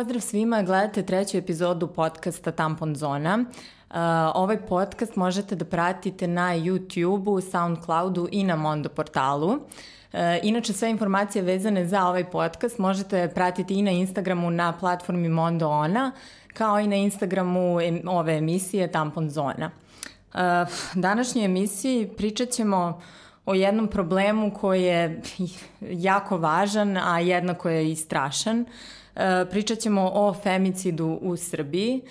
Pozdrav svima, gledate treću epizodu podcasta Tampon Zona. Uh, ovaj podcast možete da pratite na YouTube-u, Soundcloudu i na Mondo portalu. Uh, inače, sve informacije vezane za ovaj podcast možete pratiti i na Instagramu na platformi Mondo Ona, kao i na Instagramu ove emisije Tampon Zona. Uh, današnjoj emisiji pričat ćemo o jednom problemu koji je jako važan, a jednako je i strašan. E, pričat ćemo o femicidu u Srbiji.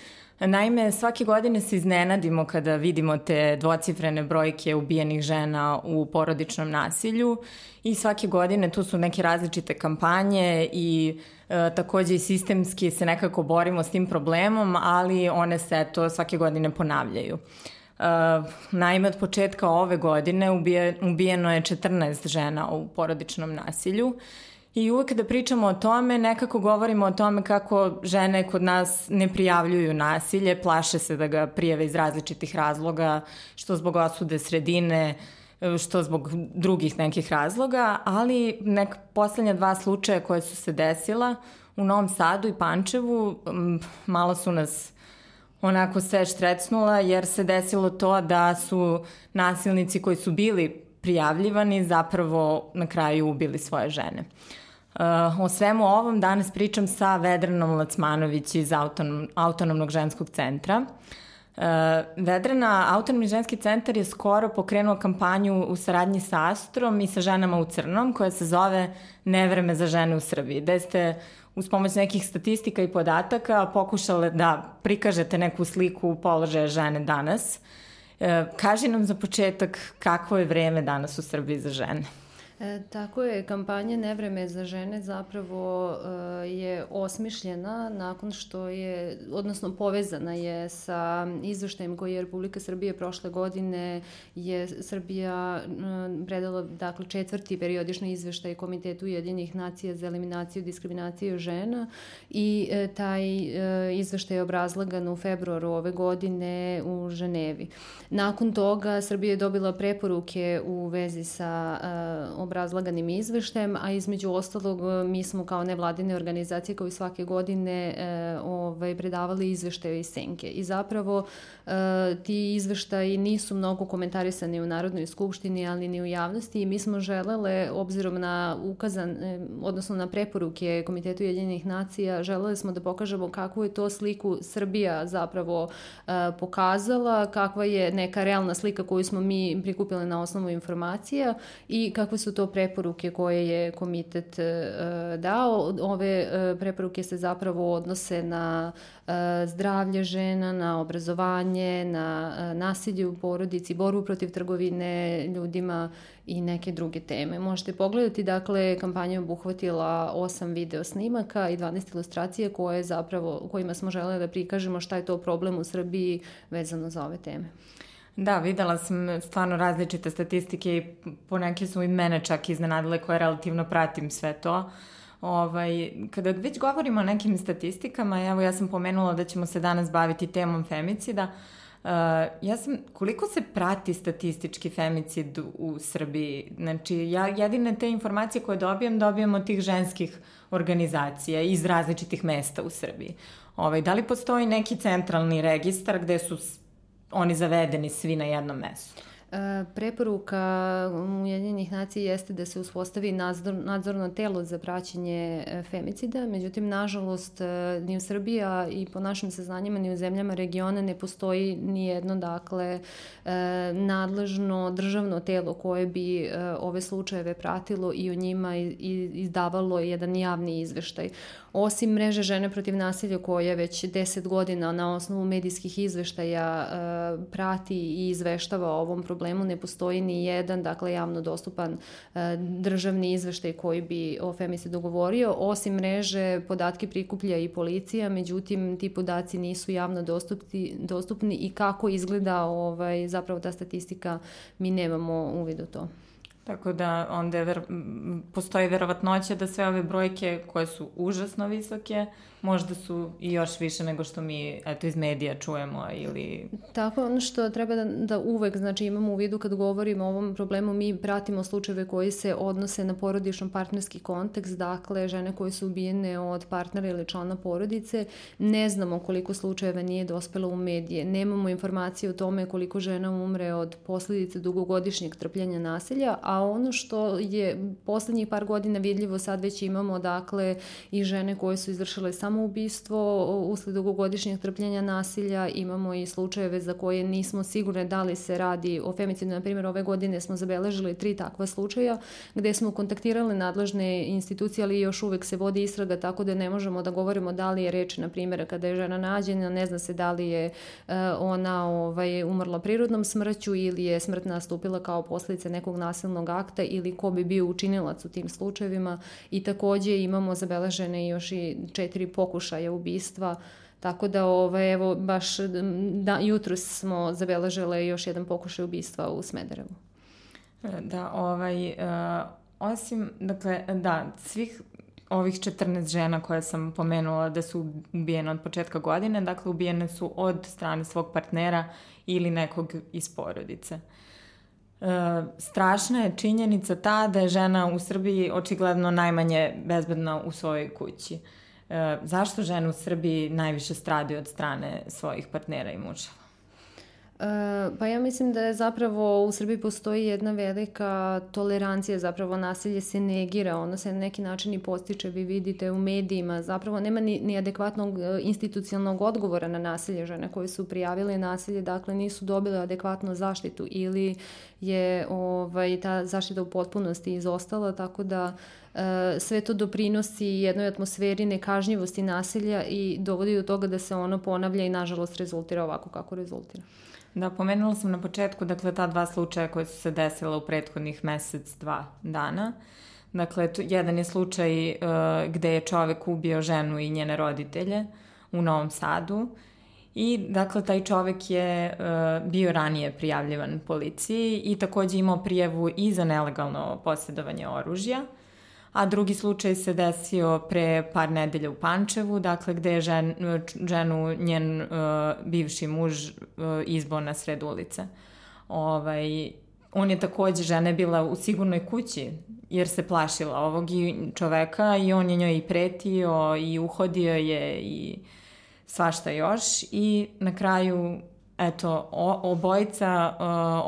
Naime, svake godine se iznenadimo kada vidimo te dvocifrene brojke ubijenih žena u porodičnom nasilju i svake godine tu su neke različite kampanje i e, takođe i sistemski se nekako borimo s tim problemom, ali one se to svake godine ponavljaju. Uh, naime, od početka ove godine ubije, ubijeno je 14 žena u porodičnom nasilju I uvek kada pričamo o tome, nekako govorimo o tome kako žene kod nas ne prijavljuju nasilje, plaše se da ga prijave iz različitih razloga, što zbog osude sredine, što zbog drugih nekih razloga, ali nek poslednja dva slučaja koje su se desila u Novom Sadu i Pančevu malo su nas onako sve štrecnula jer se desilo to da su nasilnici koji su bili prijavljivani zapravo na kraju ubili svoje žene. Uh, o svemu ovom danas pričam sa Vedranom Lacmanović iz Autonom, Autonomnog ženskog centra. Uh, Vedrana, Autonomni ženski centar je skoro pokrenuo kampanju u saradnji sa Astrom i sa ženama u crnom koja se zove Nevreme za žene u Srbiji, gde ste uz pomoć nekih statistika i podataka pokušale da prikažete neku sliku položaja žene danas. Uh, kaži nam za početak kakvo je vreme danas u Srbiji za žene. E, tako je, kampanja Nevreme za žene zapravo e, je osmišljena nakon što je, odnosno povezana je sa izveštajem koji je Republika Srbije prošle godine je Srbija e, predala dakle, četvrti periodični izveštaj Komitetu Jedinih nacija za eliminaciju diskriminacije žena i e, taj e, izveštaj je obrazlagan u februaru ove godine u Ženevi. Nakon toga Srbija je dobila preporuke u vezi sa e, obrazlaganim izveštajem, a između ostalog e, mi smo kao nevladine organizacije koji svake godine e, ovaj, predavali izveštaje iz Senke. I zapravo e, ti izveštaji nisu mnogo komentarisani u Narodnoj skupštini, ali ni u javnosti i mi smo želele, obzirom na ukazan, e, odnosno na preporuke Komitetu Jedinih nacija, želele smo da pokažemo kakvu je to sliku Srbija zapravo e, pokazala, kakva je neka realna slika koju smo mi prikupili na osnovu informacija i kakve su to to preporuke koje je komitet e, dao. Ove e, preporuke se zapravo odnose na e, zdravlje žena, na obrazovanje, na nasilje u porodici, borbu protiv trgovine ljudima i neke druge teme. Možete pogledati, dakle, kampanja je obuhvatila osam video snimaka i 12 ilustracije koje zapravo, kojima smo želeli da prikažemo šta je to problem u Srbiji vezano za ove teme. Da, videla sam stvarno različite statistike i poneke su i mene čak iznenadile koje relativno pratim sve to. Ovaj, kada već govorimo o nekim statistikama, evo ja sam pomenula da ćemo se danas baviti temom femicida, Uh, ja sam, koliko se prati statistički femicid u Srbiji? Znači, ja jedine te informacije koje dobijam, dobijam od tih ženskih organizacija iz različitih mesta u Srbiji. Ovaj, da li postoji neki centralni registar gde su oni zavedeni svi na jednom mestu. E, preporuka Ujedinjenih nacija jeste da se uspostavi nadzor, nadzorno telo za praćenje e, femicida, međutim, nažalost, e, ni u Srbiji, i po našim saznanjima, ni u zemljama regiona ne postoji ni jedno, dakle, nadležno državno telo koje bi ove slučajeve pratilo i o njima izdavalo jedan javni izveštaj. Osim mreže žene protiv nasilja koja već 10 godina na osnovu medijskih izveštaja prati i izveštava o ovom problemu, problemu ne postoji ni jedan, dakle, javno dostupan e, državni izveštaj koji bi o FEMI se dogovorio. Osim mreže, podatke prikuplja i policija, međutim, ti podaci nisu javno dostupni, dostupni i kako izgleda ovaj, zapravo ta statistika, mi nemamo uvid u to. Tako da onda ver, postoji verovatnoća da sve ove brojke koje su užasno visoke možda su i još više nego što mi eto, iz medija čujemo ili... Tako, ono što treba da, da uvek znači, imamo u vidu kad govorimo o ovom problemu, mi pratimo slučajeve koji se odnose na porodično partnerski kontekst, dakle žene koje su ubijene od partnera ili člana porodice, ne znamo koliko slučajeva nije dospelo u medije, nemamo informacije o tome koliko žena umre od posledice dugogodišnjeg trpljenja nasilja, a ono što je poslednjih par godina vidljivo sad već imamo dakle i žene koje su izvršile samoubistvo usled dugogodišnjeg trpljenja nasilja, imamo i slučajeve za koje nismo sigurne da li se radi o femicidu. Na primjer, ove godine smo zabeležili tri takva slučaja gde smo kontaktirali nadležne institucije, ali još uvek se vodi istraga, tako da ne možemo da govorimo da li je reč, na primjer, kada je žena nađena, ne zna se da li je uh, ona ovaj, umrla prirodnom smrću ili je smrt nastupila kao posledica nekog nasilnog akta ili ko bi bio učinilac u tim slučajevima i takođe imamo zabeležene još i četiri pokušaja ubistva Tako da, ovaj, evo, baš da, jutro smo zabeležile još jedan pokušaj ubistva u Smederevu. Da, ovaj, uh, osim, dakle, da, svih ovih 14 žena koje sam pomenula da su ubijene od početka godine, dakle ubijene su od strane svog partnera ili nekog iz porodice. E, strašna je činjenica ta da je žena u Srbiji očigledno najmanje bezbedna u svojoj kući. E, zašto žene u Srbiji najviše stradaju od strane svojih partnera i muževa? E, pa ja mislim da je zapravo u Srbiji postoji jedna velika tolerancija, zapravo nasilje se negira, ono se na neki način i postiče, vi vidite u medijima, zapravo nema ni, ni adekvatnog e, institucionalnog odgovora na nasilje žene koje su prijavile nasilje, dakle nisu dobile adekvatnu zaštitu ili je ovaj, ta zaštita u potpunosti izostala, tako da e, sve to doprinosi jednoj atmosferi nekažnjivosti nasilja i dovodi do toga da se ono ponavlja i nažalost rezultira ovako kako rezultira. Da, pomenula sam na početku, dakle, ta dva slučaja koje su se desila u prethodnih mesec, dva dana. Dakle, tu, jedan je slučaj uh, gde je čovek ubio ženu i njene roditelje u Novom Sadu. I, dakle, taj čovek je uh, bio ranije prijavljivan policiji i takođe imao prijavu i za nelegalno posjedovanje oružja a drugi slučaj se desio pre par nedelja u Pančevu, dakle gde je žen, ženu njen uh, bivši muž uh, izbao na sred ulice. Ovaj, on je takođe, žena je bila u sigurnoj kući, jer se plašila ovog čoveka i on je njoj i pretio i uhodio je i svašta još i na kraju eto, o, obojica uh,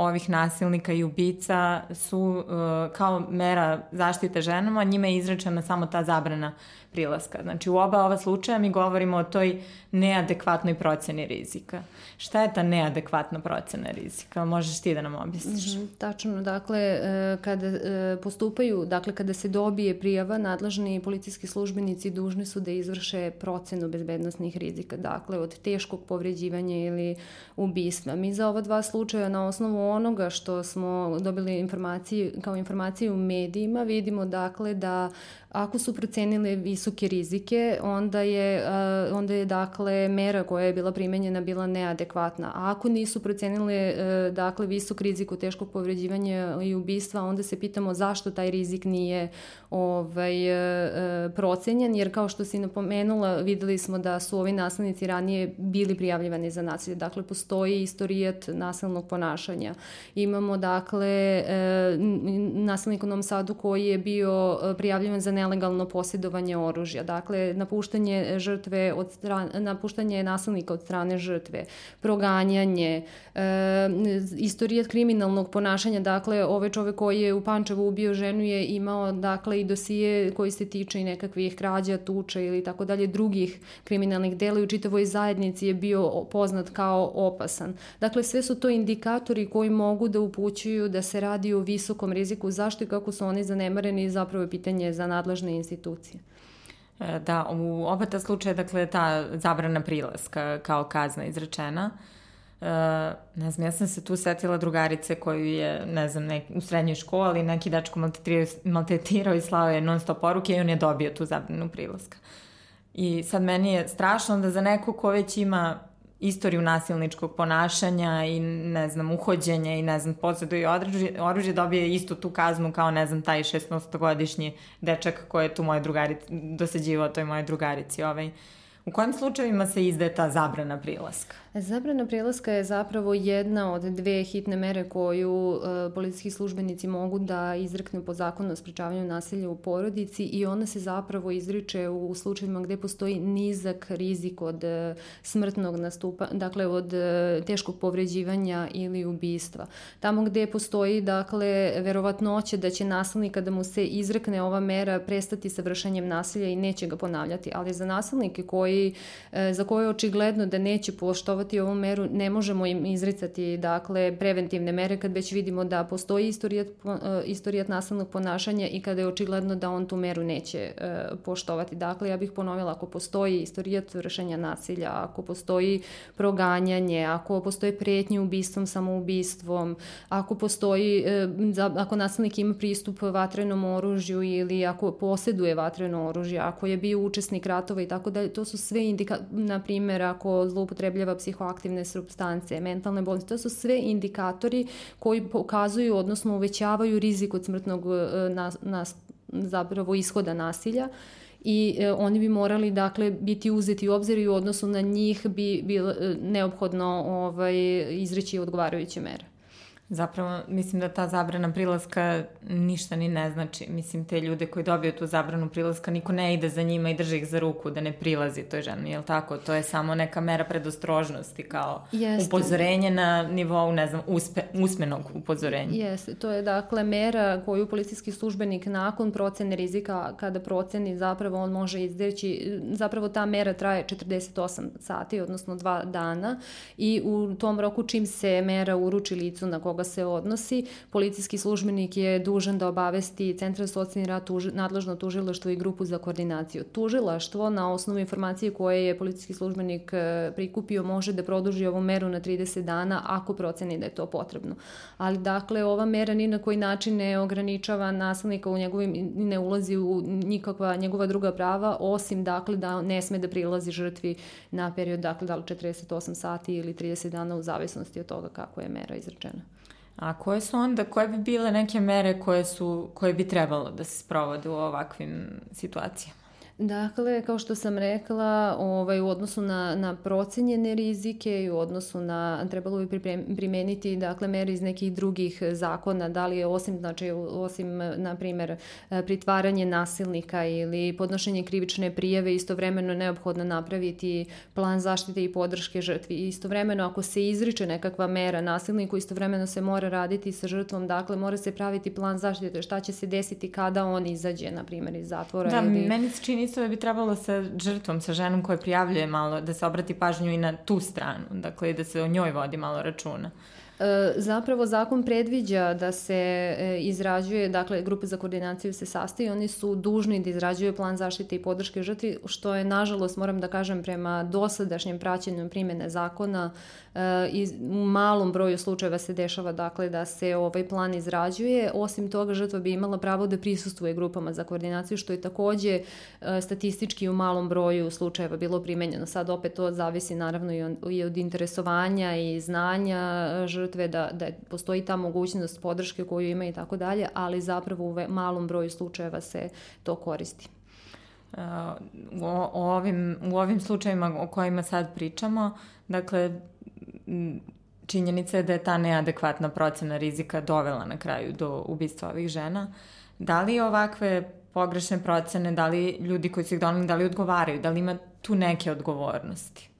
ovih nasilnika i ubica su uh, kao mera zaštite ženama, njima je izrečena samo ta zabrana prilaska. Znači u oba ova slučaja mi govorimo o toj neadekvatnoj proceni rizika. Šta je ta neadekvatna procena rizika? Možeš ti da nam objasniš? Mm -hmm, tačno, dakle, e, kada e, postupaju, dakle, kada se dobije prijava, nadležni policijski službenici dužni su da izvrše procenu bezbednostnih rizika, dakle, od teškog povređivanja ili ubistva. Mi za ova dva slučaja na osnovu onoga što smo dobili informacije, kao informacije u medijima, vidimo, dakle, da Ako su procenile visoke rizike, onda je, onda je dakle mera koja je bila primenjena bila neadekvatna. A ako nisu procenile e, dakle visok rizik u teškog povređivanja i ubistva, onda se pitamo zašto taj rizik nije ovaj, e, e, procenjen, jer kao što si napomenula, videli smo da su ovi nasilnici ranije bili prijavljivani za nasilje. Dakle, postoji istorijat nasilnog ponašanja. Imamo, dakle, nasilnik u Novom Sadu koji je bio prijavljivan za nelegalno posjedovanje oružja. Dakle, napuštanje žrtve od strane, napuštanje nasilnika od strane žrtve, proganjanje, e, istorijat kriminalnog ponašanja, dakle, ovaj čovek koji je u Pančevu ubio ženu je imao, dakle, i dosije koji se tiče i nekakvih krađa, tuča ili tako dalje, drugih kriminalnih dela i u čitavoj zajednici je bio poznat kao opasan. Dakle, sve su to indikatori koji mogu da upućuju da se radi o visokom riziku. Zašto i kako su oni zanemareni zapravo je pitanje za nadležnost nadležne institucije. E, da, u oba ta slučaja, dakle, ta zabrana prilaska kao kazna izrečena, Uh, ne znam, ja sam se tu setila drugarice koju je, ne znam, nek, u srednjoj školi neki dačko maltretirao, maltretirao i slao je non stop poruke i on je dobio tu zabranu prilaska. I sad meni je strašno da za neko ko već ima istoriju nasilničkog ponašanja i ne znam uhođenja i ne znam posjeduje oružje, oružje dobije istu tu kaznu kao ne znam taj 16-godišnji dečak koji je tu moje drugarici dosađivao toj moje drugarici ovaj U kojim slučajevima se izdaje ta zabrana prilaska? Zabrana prilaska je zapravo jedna od dve hitne mere koju e, policijski službenici mogu da izreknu po zakonu o sprečavanju nasilja u porodici i ona se zapravo izriče u slučajevima gde postoji nizak rizik od e, smrtnog nastupa, dakle od e, teškog povređivanja ili ubistva. Tamo gde postoji dakle verovatnoće da će nasilnika da mu se izrekne ova mera prestati sa vršenjem nasilja i neće ga ponavljati, ali za nasilnike koji, e, za koje je očigledno da neće poštovati poštovati ovu meru, ne možemo im izricati dakle, preventivne mere kad već vidimo da postoji istorijat, e, istorijat nasilnog ponašanja i kada je očigledno da on tu meru neće e, poštovati. Dakle, ja bih ponovila, ako postoji istorijat vršenja nasilja, ako postoji proganjanje, ako postoje pretnje ubistvom, samoubistvom, ako postoji, e, ako nasilnik ima pristup vatrenom oružju ili ako posjeduje vatreno oružje, ako je bio učesnik ratova i tako dalje, to su sve indika, na primjer, ako zloupotrebljava psihologiju psihoaktivne substance, mentalne bolesti, to su sve indikatori koji pokazuju, odnosno uvećavaju rizik od smrtnog e, nas, nas, zapravo ishoda nasilja i e, oni bi morali dakle biti uzeti u obzir i u odnosu na njih bi bilo e, neophodno ovaj izreći odgovarajuće mere. Zapravo, mislim da ta zabrana prilaska ništa ni ne znači. Mislim, te ljude koji dobiju tu zabranu prilaska, niko ne ide za njima i drži ih za ruku da ne prilazi toj ženi, je li tako? To je samo neka mera predostrožnosti, kao Jeste. upozorenje na nivou, ne znam, uspe, usmenog upozorenja. Jeste, to je dakle mera koju policijski službenik nakon procene rizika, kada proceni zapravo on može izdeći, zapravo ta mera traje 48 sati, odnosno dva dana i u tom roku čim se mera uruči licu na koga koga se odnosi, policijski službenik je dužan da obavesti Centar socijalni rad, tuži, nadležno tužilaštvo i grupu za koordinaciju. Tužilaštvo na osnovu informacije koje je policijski službenik e, prikupio može da produži ovu meru na 30 dana ako proceni da je to potrebno. Ali dakle, ova mera ni na koji način ne ograničava nasilnika u njegovim, ne ulazi u nikakva njegova druga prava, osim dakle da ne sme da prilazi žrtvi na period, dakle, da li 48 sati ili 30 dana u zavisnosti od toga kako je mera izrečena. A koje su onda, koje bi bile neke mere koje, su, koje bi trebalo da se sprovode u ovakvim situacijama? Dakle, kao što sam rekla, ovaj, u odnosu na, na procenjene rizike i u odnosu na, trebalo bi primeniti dakle, mere iz nekih drugih zakona, da li je osim, znači, osim, na primer, pritvaranje nasilnika ili podnošenje krivične prijave, istovremeno neophodno napraviti plan zaštite i podrške žrtvi. Istovremeno, ako se izriče nekakva mera nasilniku, istovremeno se mora raditi sa žrtvom, dakle, mora se praviti plan zaštite, šta će se desiti kada on izađe, na primer, iz zatvora. Da, ili... meni se čini isto bi trebalo sa žrtvom, sa ženom koja prijavljuje malo, da se obrati pažnju i na tu stranu, dakle da se o njoj vodi malo računa. E, zapravo zakon predviđa da se e, izrađuje, dakle grupe za koordinaciju se sastoji, oni su dužni da izrađuju plan zaštite i podrške žrtvi, što je nažalost, moram da kažem, prema dosadašnjem praćenju primjene zakona e, i u malom broju slučajeva se dešava dakle da se ovaj plan izrađuje. Osim toga, žrtva bi imala pravo da prisustuje grupama za koordinaciju, što je takođe statistički u malom broju slučajeva bilo primenjeno. Sad opet to zavisi naravno i od, i od interesovanja i znanja žrtve da, da postoji ta mogućnost podrške koju ima i tako dalje, ali zapravo u malom broju slučajeva se to koristi. Uh, u, ovim, u ovim slučajima o kojima sad pričamo, dakle, činjenica je da je ta neadekvatna procena rizika dovela na kraju do ubistva ovih žena. Da li ovakve pogrešne procene, da li ljudi koji su ih donali, da li odgovaraju, da li ima tu neke odgovornosti?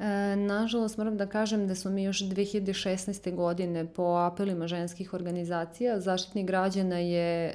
E, nažalost, moram da kažem da smo mi još 2016. godine po apelima ženskih organizacija, zaštitnik građana je e,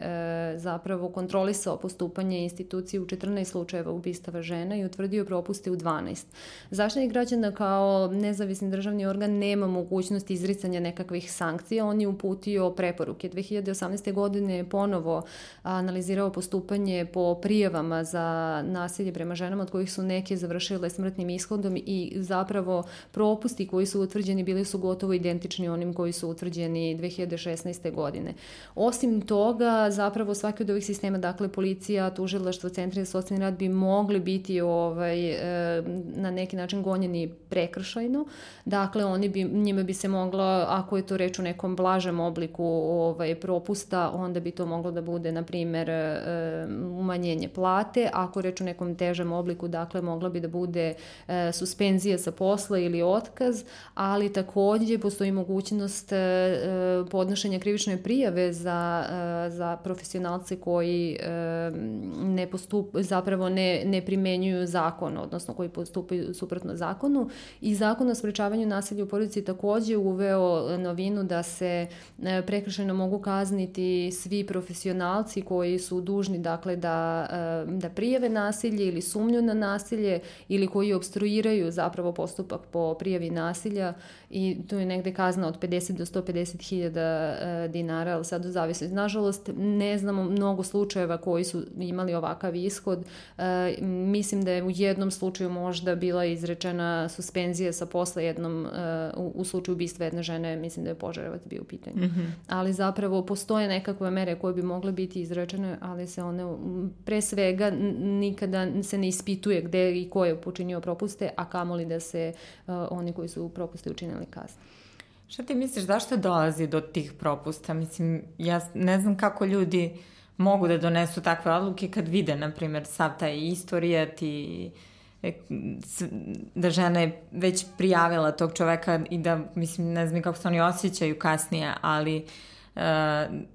zapravo kontrolisao postupanje institucije u 14 slučajeva ubistava žena i utvrdio propuste u 12. Zaštitnik građana kao nezavisni državni organ nema mogućnosti izricanja nekakvih sankcija, on je uputio preporuke. 2018. godine je ponovo analizirao postupanje po prijavama za nasilje prema ženama, od kojih su neke završile smrtnim ishodom i za zapravo propusti koji su utvrđeni bili su gotovo identični onim koji su utvrđeni 2016. godine. Osim toga, zapravo svaki od ovih sistema, dakle policija, tužilaštvo, centri za socijalni rad bi mogli biti ovaj, e, na neki način gonjeni prekršajno. Dakle, oni bi, njima bi se moglo, ako je to reč u nekom blažem obliku ovaj, propusta, onda bi to moglo da bude, na primer, e, umanjenje plate. Ako reč u nekom težem obliku, dakle, mogla bi da bude e, suspenzija sa posla ili otkaz, ali takođe postoji mogućnost podnošenja krivične prijave za, za profesionalce koji ne postup, zapravo ne, ne primenjuju zakon, odnosno koji postupaju suprotno zakonu. I zakon o sprečavanju nasilja u porodici takođe uveo novinu da se e, prekršajno mogu kazniti svi profesionalci koji su dužni dakle da, e, da prijave nasilje ili sumnju na nasilje ili koji obstruiraju zapravo postupak po prijavi nasilja i tu je negde kazna od 50 do 150 hiljada e, dinara, ali sad u zavisnosti. Nažalost, ne znamo mnogo slučajeva koji su imali ovakav ishod. E, mislim da je u jednom slučaju možda bila izrečena suspenzija sa posla jednom, e, u, u slučaju ubistva jedne žene, mislim da je Požarevac bio u pitanju. Mm -hmm. Ali zapravo postoje nekakve mere koje bi mogle biti izrečene, ali se one pre svega nikada se ne ispituje gde i ko je počinio propuste, a kamoli da se uh, oni koji su propuste učinili kazne. Šta ti misliš, zašto dolazi do tih propusta? Mislim, ja ne znam kako ljudi mogu da donesu takve odluke kad vide, na primjer, sav taj istorijat i e, da žena je već prijavila tog čoveka i da, mislim, ne znam kako se oni osjećaju kasnije, ali uh,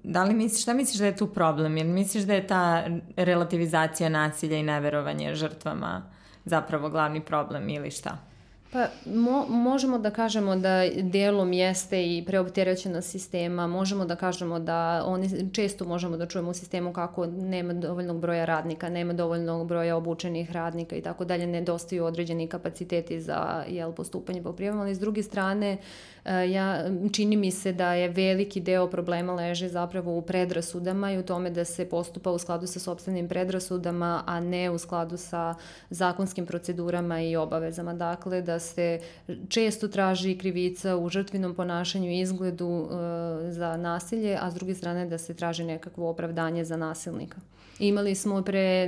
da li misliš, šta misliš da je tu problem? Jer misliš da je ta relativizacija nasilja i neverovanje žrtvama zapravo glavni problem ili šta? Pa mo, možemo da kažemo da delom jeste i preopterećena sistema, možemo da kažemo da oni često možemo da čujemo u sistemu kako nema dovoljnog broja radnika, nema dovoljnog broja obučenih radnika i tako dalje, nedostaju određeni kapaciteti za jel, postupanje po prijavama, ali s druge strane ja, čini mi se da je veliki deo problema leže zapravo u predrasudama i u tome da se postupa u skladu sa sobstvenim predrasudama, a ne u skladu sa zakonskim procedurama i obavezama. Dakle, da se često traži krivica u žrtvinom ponašanju i izgledu e, za nasilje, a s druge strane da se traži nekakvo opravdanje za nasilnika. Imali smo pre,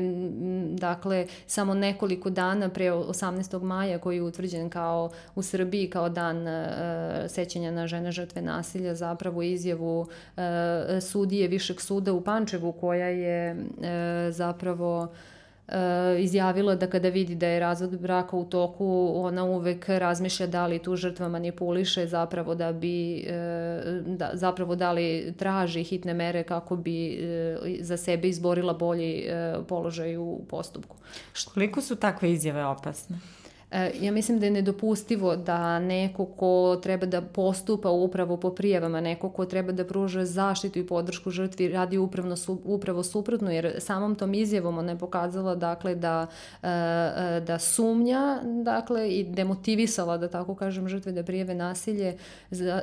dakle, samo nekoliko dana pre 18. maja koji je utvrđen kao u Srbiji kao dan e, sećanja na žene žrtve nasilja, zapravo izjavu e, sudije Višeg suda u Pančevu koja je e, zapravo izjavila da kada vidi da je razvod braka u toku, ona uvek razmišlja da li tu žrtva manipuliše zapravo da bi e, da, zapravo da li traži hitne mere kako bi e, za sebe izborila bolji e, položaj u postupku. Koliko su takve izjave opasne? E, ja mislim da je nedopustivo da neko ko treba da postupa upravo po prijavama, neko ko treba da pruža zaštitu i podršku žrtvi radi upravno, upravo suprotno, jer samom tom izjavom ona je pokazala dakle, da, e, e, da sumnja dakle, i demotivisala, da tako kažem, žrtve da prijave nasilje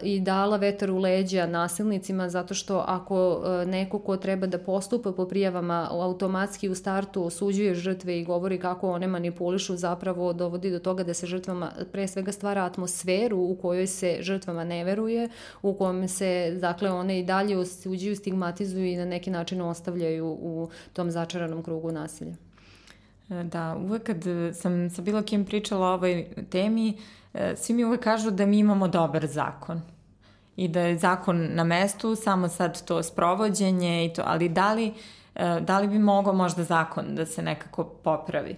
i dala vetar u leđa nasilnicima zato što ako neko ko treba da postupa po prijavama automatski u startu osuđuje žrtve i govori kako one manipulišu zapravo dovodi do toga da se žrtvama pre svega stvara atmosferu u kojoj se žrtvama ne veruje, u kojem se, dakle, one i dalje osuđuju, stigmatizuju i na neki način ostavljaju u tom začaranom krugu nasilja. E, da, uvek kad sam sa bilo kim pričala o ovoj temi, e, svi mi uvek kažu da mi imamo dobar zakon i da je zakon na mestu, samo sad to sprovođenje i to, ali da li, e, da li bi mogao možda zakon da se nekako popravi?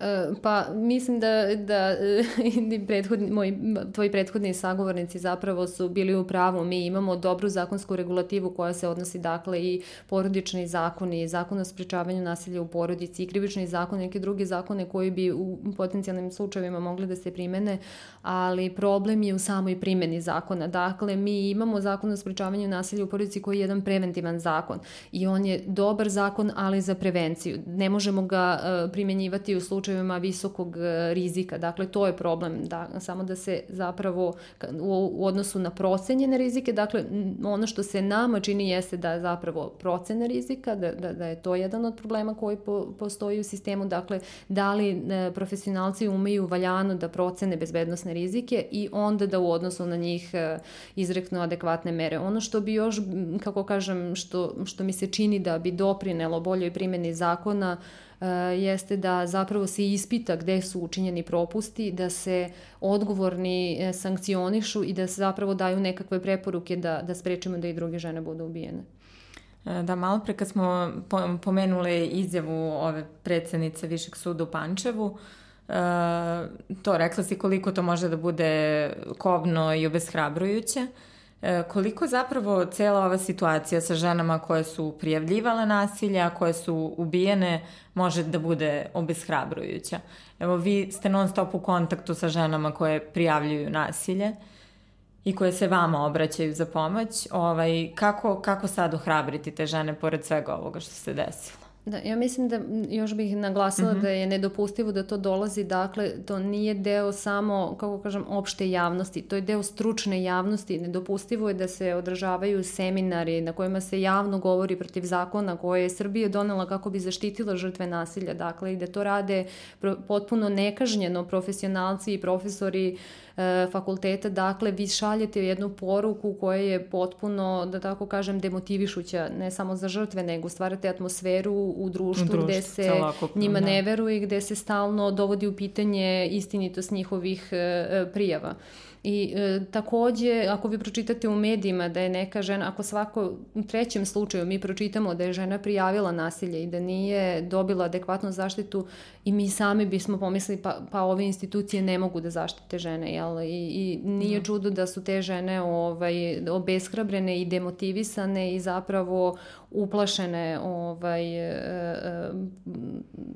E, pa mislim da, da i prethodni, moji, tvoji prethodni sagovornici zapravo su bili u pravu. Mi imamo dobru zakonsku regulativu koja se odnosi dakle i porodični zakon i zakon o sprečavanju nasilja u porodici i krivični zakon i neke druge zakone koji bi u potencijalnim slučajevima mogli da se primene, ali problem je u samoj primeni zakona. Dakle, mi imamo zakon o sprečavanju nasilja u porodici koji je jedan preventivan zakon i on je dobar zakon, ali za prevenciju. Ne možemo ga uh, primenjivati u slučaju slučajevima visokog e, rizika. Dakle, to je problem, da, samo da se zapravo u, u odnosu na procenjene rizike, dakle, ono što se nama čini jeste da zapravo procene rizika, da, da, da je to jedan od problema koji po, postoji u sistemu, dakle, da li e, profesionalci umeju valjano da procene bezbednostne rizike i onda da u odnosu na njih e, izreknu adekvatne mere. Ono što bi još, kako kažem, što, što mi se čini da bi doprinelo boljoj primjeni zakona, e, jeste da zapravo se ispita gde su učinjeni propusti, da se odgovorni e, sankcionišu i da se zapravo daju nekakve preporuke da, da sprečimo da i druge žene budu ubijene. Da, malo pre kad smo pomenule izjavu ove predsednice Višeg suda u Pančevu, to rekla si koliko to može da bude kobno i obeshrabrujuće. E, koliko zapravo cela ova situacija sa ženama koje su prijavljivale nasilja, koje su ubijene, može da bude obeshrabrujuća? Evo, vi ste non stop u kontaktu sa ženama koje prijavljuju nasilje i koje se vama obraćaju za pomoć. Ovaj, kako, kako sad ohrabriti te žene pored svega ovoga što se desilo? Da, ja mislim da još bih naglasila mm -hmm. da je nedopustivo da to dolazi, dakle, to nije deo samo, kako kažem, opšte javnosti, to je deo stručne javnosti. Nedopustivo je da se održavaju seminari na kojima se javno govori protiv zakona koje je Srbija donela kako bi zaštitila žrtve nasilja, dakle, i da to rade potpuno nekažnjeno profesionalci i profesori uh, fakulteta, dakle vi šaljete jednu poruku koja je potpuno, da tako kažem, demotivišuća, ne samo za žrtve, nego stvarate atmosferu u društvu, u društvu gde se njima da. ne veruje i gde se stalno dovodi u pitanje istinitost njihovih e, prijava. I e, takođe, ako vi pročitate u medijima da je neka žena, ako svako u trećem slučaju mi pročitamo da je žena prijavila nasilje i da nije dobila adekvatnu zaštitu i mi sami bismo pomislili pa, pa ove institucije ne mogu da zaštite žene, jel? I, i nije mm. čudo da su te žene ovaj, obeshrabrene i demotivisane i zapravo uplašene ovaj, e, e,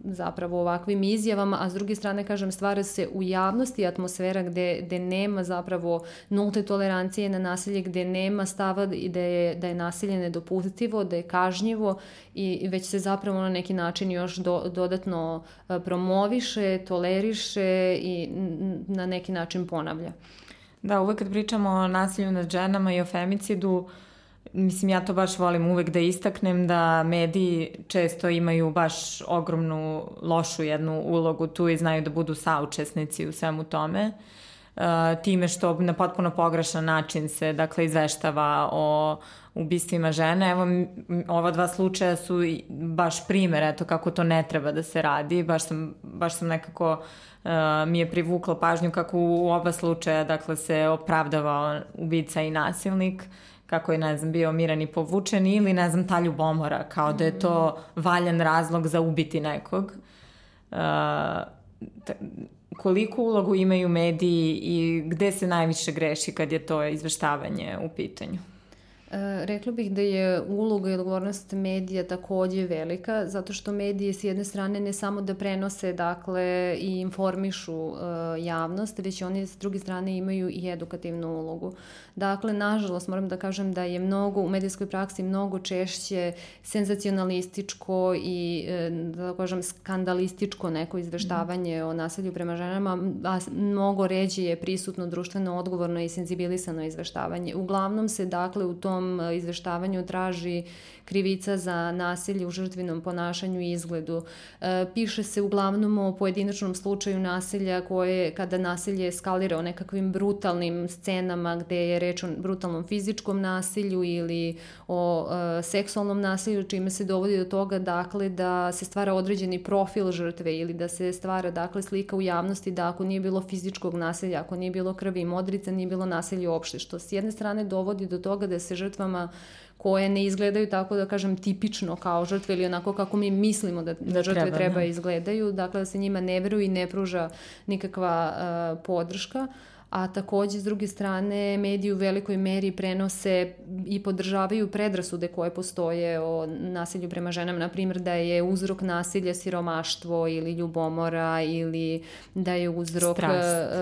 zapravo ovakvim izjavama, a s druge strane, kažem, stvara se u javnosti atmosfera gde, gde nema zapravo nulte tolerancije na nasilje, gde nema stava i da je, da je nasilje nedopustivo, da je kažnjivo i već se zapravo na neki način još do, dodatno e, promoviše, toleriše i na neki način ponavlja. Da, uvek kad pričamo o nasilju nad ženama i o femicidu, uh, Mislim, ja to baš volim uvek da istaknem da mediji često imaju baš ogromnu lošu jednu ulogu tu i znaju da budu saučesnici u svemu tome. Uh, time što na potpuno pogrešan način se dakle izveštava o ubistvima žene. Evo, ova dva slučaja su baš primer, eto kako to ne treba da se radi. Baš sam, baš sam nekako uh, mi je privuklo pažnju kako u oba slučaja dakle se opravdavao ubica i nasilnik. Kako je, ne znam, bio miran i povučen ili, ne znam, ta ljubomora, kao da je to mm. valjan razlog za ubiti nekog. Uh, koliko ulogu imaju mediji i gde se najviše greši kad je to izveštavanje u pitanju? E, rekla bih da je uloga i odgovornost medija takođe velika, zato što medije s jedne strane ne samo da prenose dakle, i informišu uh, javnost, već oni s druge strane imaju i edukativnu ulogu. Dakle, nažalost, moram da kažem da je mnogo u medijskoj praksi mnogo češće senzacionalističko i, e, da kažem, skandalističko neko izveštavanje mm. o nasilju prema ženama, a mnogo ređe je prisutno društveno odgovorno i senzibilisano izveštavanje. Uglavnom se, dakle, u tom e, izveštavanju traži krivica za nasilje u žrtvinom ponašanju i izgledu. E, piše se uglavnom o pojedinačnom slučaju nasilja koje, kada nasilje eskalira o nekakvim brutalnim scenama gde je reč o brutalnom fizičkom nasilju ili o e, seksualnom nasilju, čime se dovodi do toga dakle da se stvara određeni profil žrtve ili da se stvara dakle slika u javnosti da ako nije bilo fizičkog nasilja, ako nije bilo krvi i modrica, nije bilo nasilja uopšte, što s jedne strane dovodi do toga da se žrtvama koje ne izgledaju tako da kažem tipično kao žrtve ili onako kako mi mislimo da, da, žrtve treba, treba da. izgledaju, dakle da se njima ne veruje i ne pruža nikakva uh, podrška a takođe s druge strane mediji u velikoj meri prenose i podržavaju predrasude koje postoje o nasilju prema ženama, na primjer da je uzrok nasilja siromaštvo ili ljubomora ili da je uzrok strast.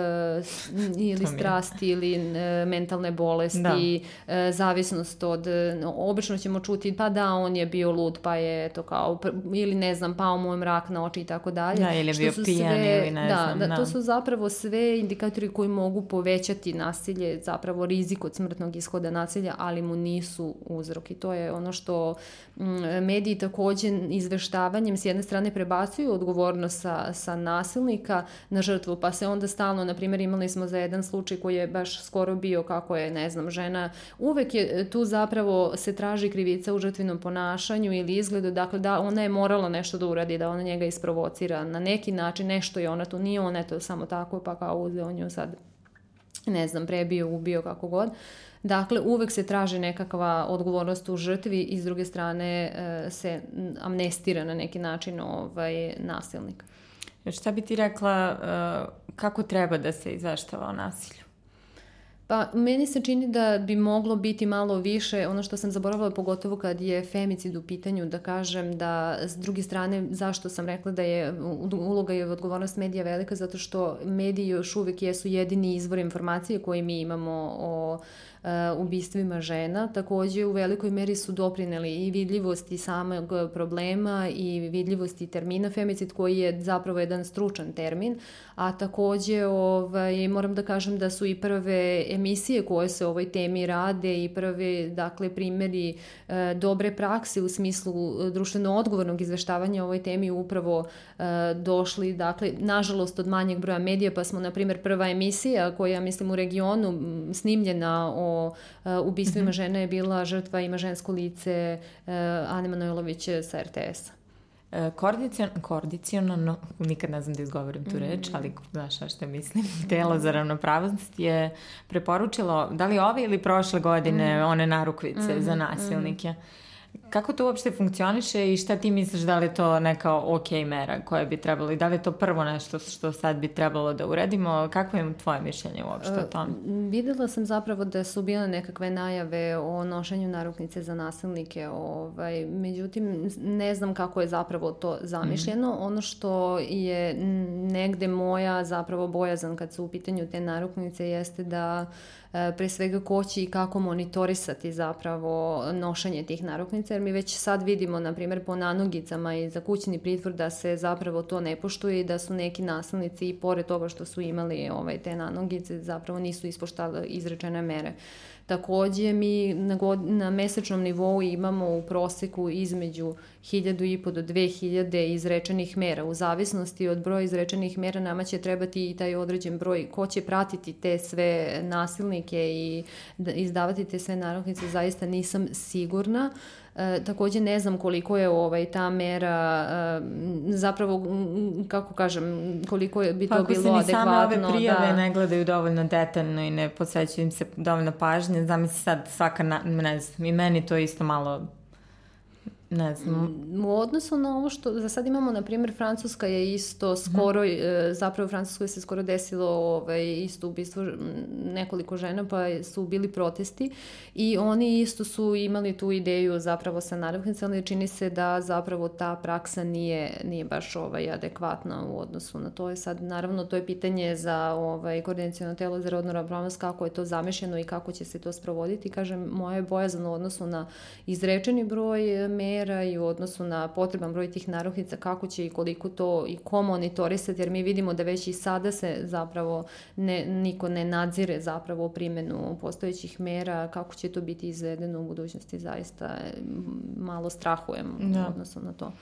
uh, ili strast ili uh, mentalne bolesti, da. uh, zavisnost od, no, obično ćemo čuti pa da on je bio lud pa je to kao ili ne znam pao mu je mrak na oči i tako dalje. Da, ili je bio pijan sve, ili ne da, znam. Da, da, to su zapravo sve indikatori koji mogu povećati nasilje, zapravo rizik od smrtnog ishoda nasilja, ali mu nisu uzrok. I to je ono što mm, mediji takođe izveštavanjem s jedne strane prebacuju odgovornost sa, sa nasilnika na žrtvu, pa se onda stalno, na primjer, imali smo za jedan slučaj koji je baš skoro bio kako je, ne znam, žena, uvek je tu zapravo se traži krivica u žrtvinom ponašanju ili izgledu, dakle da ona je morala nešto da uradi, da ona njega isprovocira na neki način, nešto je ona tu, nije ona to samo tako, pa kao uzeo nju sad ne znam, prebio, ubio, kako god. Dakle, uvek se traži nekakva odgovornost u žrtvi i s druge strane e, se amnestira na neki način ovaj, nasilnik. Šta bi ti rekla, e, kako treba da se izveštava o nasilju? Pa, meni se čini da bi moglo biti malo više, ono što sam zaboravila pogotovo kad je femicid u pitanju, da kažem da s druge strane, zašto sam rekla da je uloga i odgovornost medija velika, zato što mediji još uvek jesu jedini izvor informacije koje mi imamo o uh, ubistvima žena. Takođe u velikoj meri su doprineli i vidljivosti samog problema i vidljivosti termina femicid koji je zapravo jedan stručan termin, a takođe ovaj, moram da kažem da su i prve emisije koje se o ovoj temi rade i prve dakle primeri e, dobre prakse u smislu e, društveno odgovornog izveštavanja o ovoj temi upravo e, došli dakle nažalost od manjeg broja medija pa smo na primer prva emisija koja mislim u regionu snimljena o e, ubistvima mm -hmm. žene je bila žrtva ima žensko lice e, Ane Manojlović sa RTS-a. E, Kordicion, kordicionalno, nikad ne znam da izgovorim tu reč, mm. ali znaš što mislim, telo za ravnopravnost je preporučilo, da li ove ili prošle godine, mm. one narukvice mm. za nasilnike. Mm Kako to uopšte funkcioniše i šta ti misliš da li je to neka ok mera koja bi trebalo i da li je to prvo nešto što sad bi trebalo da uredimo? Kako je tvoje mišljenje uopšte o tome? Uh, videla sam zapravo da su bile nekakve najave o nošenju naruknice za nasilnike, ovaj, međutim ne znam kako je zapravo to zamišljeno. Mm. Ono što je negde moja zapravo bojazan kad su u pitanju te naruknice jeste da uh, E, pre svega ko će i kako monitorisati zapravo nošenje tih naruknica, jer mi već sad vidimo, na primjer, po nanogicama i za kućni pritvor da se zapravo to ne poštuje i da su neki nasilnici i pored toga što su imali ovaj, te nanogice zapravo nisu ispoštali izrečene mere. Takođe mi na, god, na mesečnom nivou imamo u proseku između 1000 i po do 2000 izrečenih mera. U zavisnosti od broja izrečenih mera nama će trebati i taj određen broj ko će pratiti te sve nasilnike i da, izdavati te sve naroknice, zaista nisam sigurna. E, takođe ne znam koliko je ovaj ta mera e, zapravo kako kažem koliko je bi to pa, bilo adekvatno. Ako se ni same ove prijave da... ne gledaju dovoljno detaljno i ne posvećuju im se dovoljno pažnje, zamisli sad svaka, na, ne znam, i meni to isto malo Ne znam. U odnosu na ovo što za sad imamo, na primjer, Francuska je isto skoro, mm. zapravo u Francuskoj se skoro desilo ovaj, isto ubistvo nekoliko žena, pa su bili protesti i oni isto su imali tu ideju zapravo sa naravnicama, ali čini se da zapravo ta praksa nije, nije baš ovaj, adekvatna u odnosu na to. Sad, naravno, to je pitanje za ovaj, koordinacijalno telo za rodnu ravnopravnost, kako je to zamešljeno i kako će se to sprovoditi. Kažem, moja je bojazan u odnosu na izrečeni broj me mera i u odnosu na potreban broj tih naruhnica, kako će i koliko to i ko monitorisati, jer mi vidimo da već i sada se zapravo ne, niko ne nadzire zapravo primjenu postojećih mera, kako će to biti izvedeno u budućnosti, zaista malo strahujem da. u odnosu na to.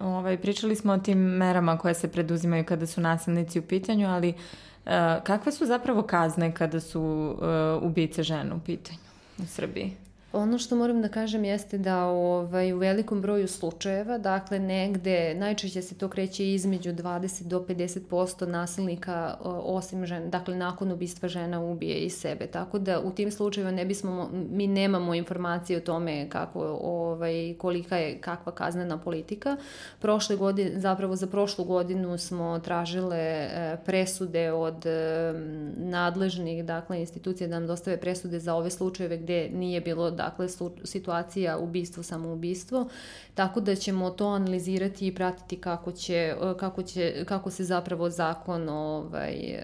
Ovaj, pričali smo o tim merama koje se preduzimaju kada su nasilnici u pitanju, ali uh, kakve su zapravo kazne kada su uh, ubice žena u pitanju u Srbiji? Ono što moram da kažem jeste da ovaj, u velikom broju slučajeva, dakle negde, najčešće se to kreće između 20 do 50% nasilnika osim žena, dakle nakon ubistva žena ubije i sebe. Tako da u tim slučajevima ne bismo, mi nemamo informacije o tome kako, ovaj, kolika je kakva kaznena politika. Prošle godine, zapravo za prošlu godinu smo tražile e, presude od e, nadležnih dakle, institucija da nam dostave presude za ove slučajeve gde nije bilo dakle situacija ubistvo, samoubistvo, tako da ćemo to analizirati i pratiti kako će, kako će, kako se zapravo zakon ovaj, e,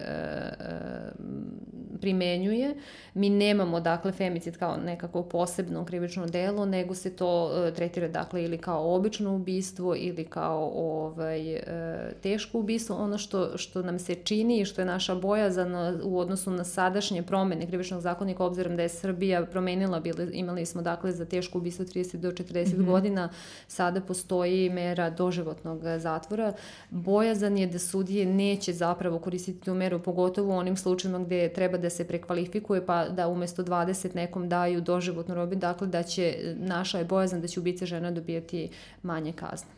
e, primenjuje. Mi nemamo dakle femicid kao nekako posebno krivično delo, nego se to tretira dakle ili kao obično ubistvo ili kao ovaj, teško ubistvo. Ono što, što nam se čini i što je naša bojazan u odnosu na sadašnje promene krivičnog zakonika, obzirom da je Srbija promenila, bili, imali smo dakle za teško ubistvo 30 do 40 mm -hmm. godina, sada postoji mera doživotnog zatvora. Bojazan je da sudije neće zapravo koristiti tu meru, pogotovo u onim slučajima gde treba da se prekvalifikuje, pa da umesto 20 nekom daju doživotnu robi, dakle da će, naša je bojazan da će ubice žena dobijati manje kazne.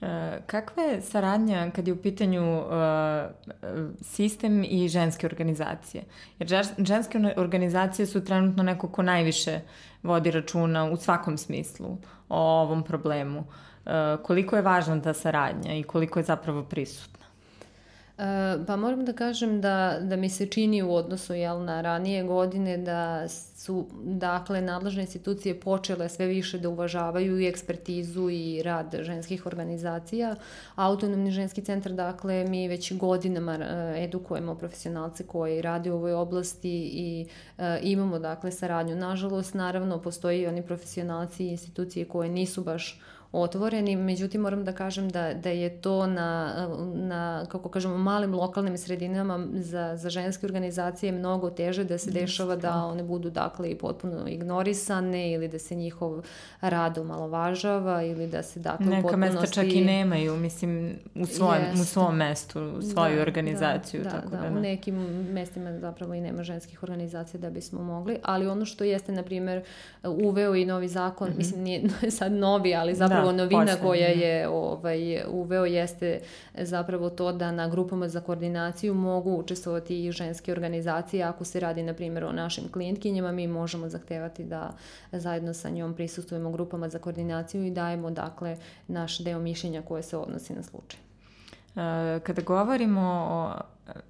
E, kakva je saradnja kad je u pitanju uh, sistem i ženske organizacije? Jer ženske organizacije su trenutno neko ko najviše vodi računa u svakom smislu o ovom problemu. Uh, koliko je važna ta saradnja i koliko je zapravo prisutna? E, pa moram da kažem da, da mi se čini u odnosu jel, na ranije godine da su dakle nadležne institucije počele sve više da uvažavaju i ekspertizu i rad ženskih organizacija. Autonomni ženski centar, dakle, mi već godinama e, edukujemo profesionalce koji rade u ovoj oblasti i e, imamo dakle saradnju. Nažalost, naravno, postoji i oni profesionalci i institucije koje nisu baš otvoreni, međutim moram da kažem da, da je to na, na, kako kažemo, malim lokalnim sredinama za, za ženske organizacije mnogo teže da se dešava da one budu dakle i potpuno ignorisane ili da se njihov rad omalovažava ili da se dakle Neka potpunosti... mesta čak i nemaju, mislim, u, yes. u svom mestu, svoju da, organizaciju. Da, tako da, da, u nekim mestima zapravo i nema ženskih organizacija da bismo mogli, ali ono što jeste, na primer, uveo i novi zakon, mm -hmm. mislim, nije sad novi, ali zapravo zapravo da, novina posle. koja je ovaj, uveo jeste zapravo to da na grupama za koordinaciju mogu učestvovati i ženske organizacije. Ako se radi, na primjer, o našim klijentkinjama, mi možemo zahtevati da zajedno sa njom prisustujemo grupama za koordinaciju i dajemo, dakle, naš deo mišljenja koje se odnosi na slučaj. E, kada govorimo o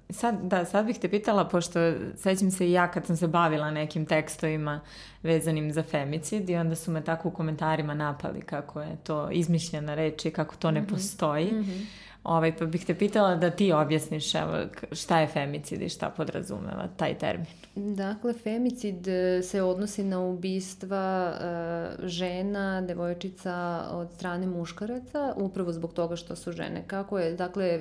Sad, da, sad bih te pitala, pošto sećam se i ja kad sam se bavila nekim tekstovima vezanim za femicid i onda su me tako u komentarima napali kako je to izmišljena reč i kako to ne mm -hmm. postoji. Mm -hmm. Ovaj, pa bih te pitala da ti objasniš evo, šta je femicid i šta podrazumeva taj termin. Dakle, femicid e, se odnosi na ubistva uh, žena, devojčica od strane muškaraca, upravo zbog toga što su žene. Kako je, dakle,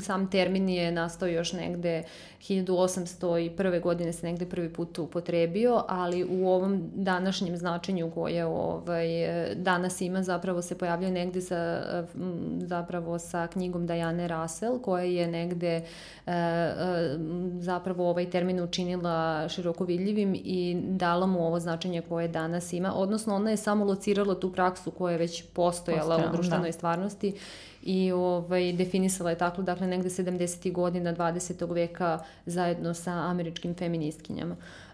sam termin je nastao još negde 1801. godine se negde prvi put upotrebio, ali u ovom današnjem značenju koje ovaj, danas ima zapravo se pojavljaju negde sa, zapravo sa knjigom Dajane Russell koja je negde zapravo ovaj termin učinila široko vidljivim i dala mu ovo značenje koje danas ima, odnosno ona je samo locirala tu praksu koja je već postojala Postojala, u društvenoj da. stvarnosti i ovaj, definisala je tako, dakle, negde 70. godina 20. veka zajedno sa američkim feministkinjama. Uh,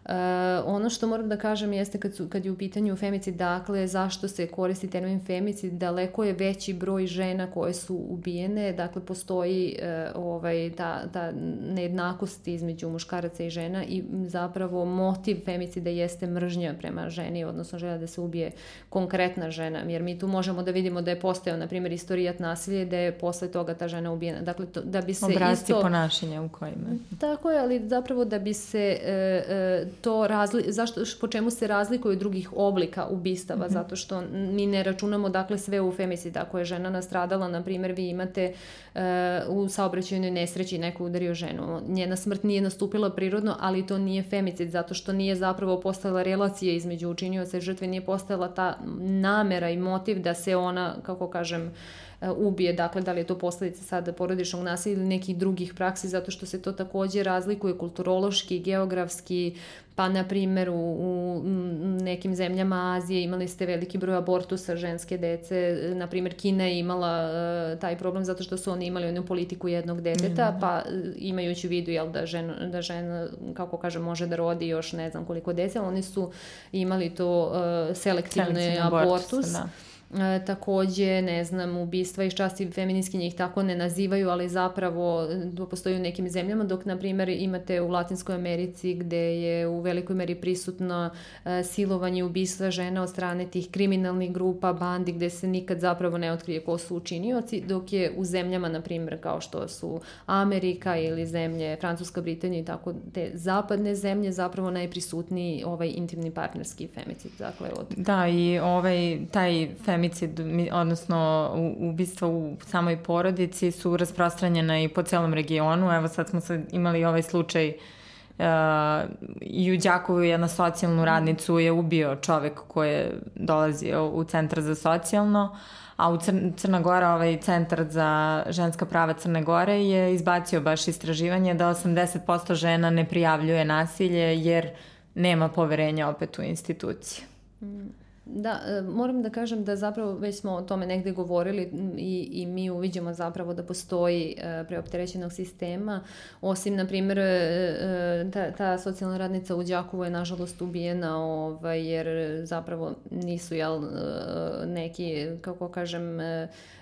ono što moram da kažem jeste kad, su, kad je u pitanju femicid, dakle, zašto se koristi termin femicid, daleko je veći broj žena koje su ubijene, dakle, postoji uh, ovaj, ta, ta nejednakost između muškaraca i žena i zapravo motiv femicida jeste mržnja prema ženi, odnosno želja da se ubije konkretna žena, jer mi tu možemo da vidimo da je postojao, na primjer, istorijat nasilje, da je posle toga ta žena ubijena. Dakle, to, da bi se Obrazci isto... ponašanja u kojima. Tako je, ali zapravo da bi se uh, to razli, zašto, po čemu se razlikuju drugih oblika ubistava, mm -hmm. zato što mi ne računamo dakle sve u femicid, ako je žena nastradala, na primjer vi imate uh, u saobraćajnoj nesreći neko udario ženu, njena smrt nije nastupila prirodno, ali to nije femicid, zato što nije zapravo postala relacija između učinioca i žrtve, nije postala ta namera i motiv da se ona, kako kažem, ubije, dakle da li je to posledica sada porodičnog nasilja ili nekih drugih praksi, zato što se to takođe razlikuje kulturološki, geografski, pa na primjer u, u nekim zemljama Azije imali ste veliki broj abortusa ženske dece, na primjer Kina je imala uh, taj problem zato što su oni imali onu politiku jednog deteta, mm. pa e, imajući u vidu jel, da, žena, da žena, kako kaže, može da rodi još ne znam koliko dece, oni su imali to uh, selektivni abortus. abortus da E, takođe, ne znam, ubistva iz časti feminiskinje ih tako ne nazivaju, ali zapravo to postoji u nekim zemljama, dok, na primjer, imate u Latinskoj Americi gde je u velikoj meri prisutno e, silovanje ubistva žena od strane tih kriminalnih grupa, bandi, gde se nikad zapravo ne otkrije ko su učinioci, dok je u zemljama, na primjer, kao što su Amerika ili zemlje Francuska, Britanija i tako te zapadne zemlje, zapravo najprisutniji ovaj intimni partnerski femicid. Dakle, od... Da, i ovaj, taj femicid femicid, odnosno ubistva u samoj porodici su rasprostranjena i po celom regionu. Evo sad smo sad imali ovaj slučaj Uh, i u Đakovu jedna socijalnu radnicu je ubio čovek koji je dolazio u centar za socijalno, a u Cr Crna Gora, ovaj centar za ženska prava Crne Gore je izbacio baš istraživanje da 80% žena ne prijavljuje nasilje jer nema poverenja opet u institucije. Mm. Da, e, moram da kažem da zapravo već smo o tome negde govorili i, i mi uviđamo zapravo da postoji e, preopterećenog sistema. Osim, na primjer, e, ta, ta socijalna radnica u Đakovu je nažalost ubijena ovaj, jer zapravo nisu jel, neki, kako kažem,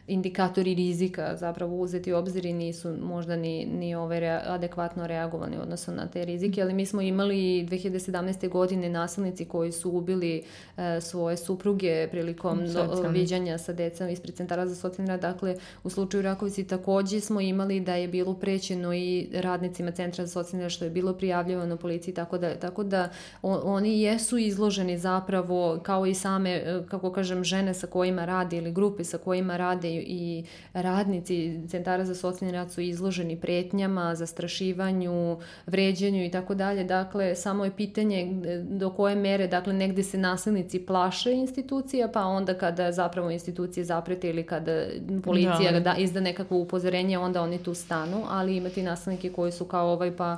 indikatori rizika zapravo uzeti u obzir i nisu možda ni, ni ove rea, adekvatno reagovani odnosno na te rizike, ali mi smo imali 2017. godine nasilnici koji su ubili e, svoje supruge prilikom do, viđanja sa decom ispred centara za socijalni rad. Dakle, u slučaju Rakovici takođe smo imali da je bilo prećeno i radnicima centra za socijalni rad što je bilo prijavljivano policiji tako da, tako da on, oni jesu izloženi zapravo kao i same, e, kako kažem, žene sa kojima rade ili grupe sa kojima rade i radnici centara za socijalni rad su izloženi pretnjama, zastrašivanju, vređanju i tako dalje. Dakle, samo je pitanje do koje mere, dakle, negde se nasilnici plaše institucija, pa onda kada zapravo institucije zaprete ili kada policija da. da izda nekakvo upozorenje, onda oni tu stanu, ali imati nasilnike koji su kao ovaj pa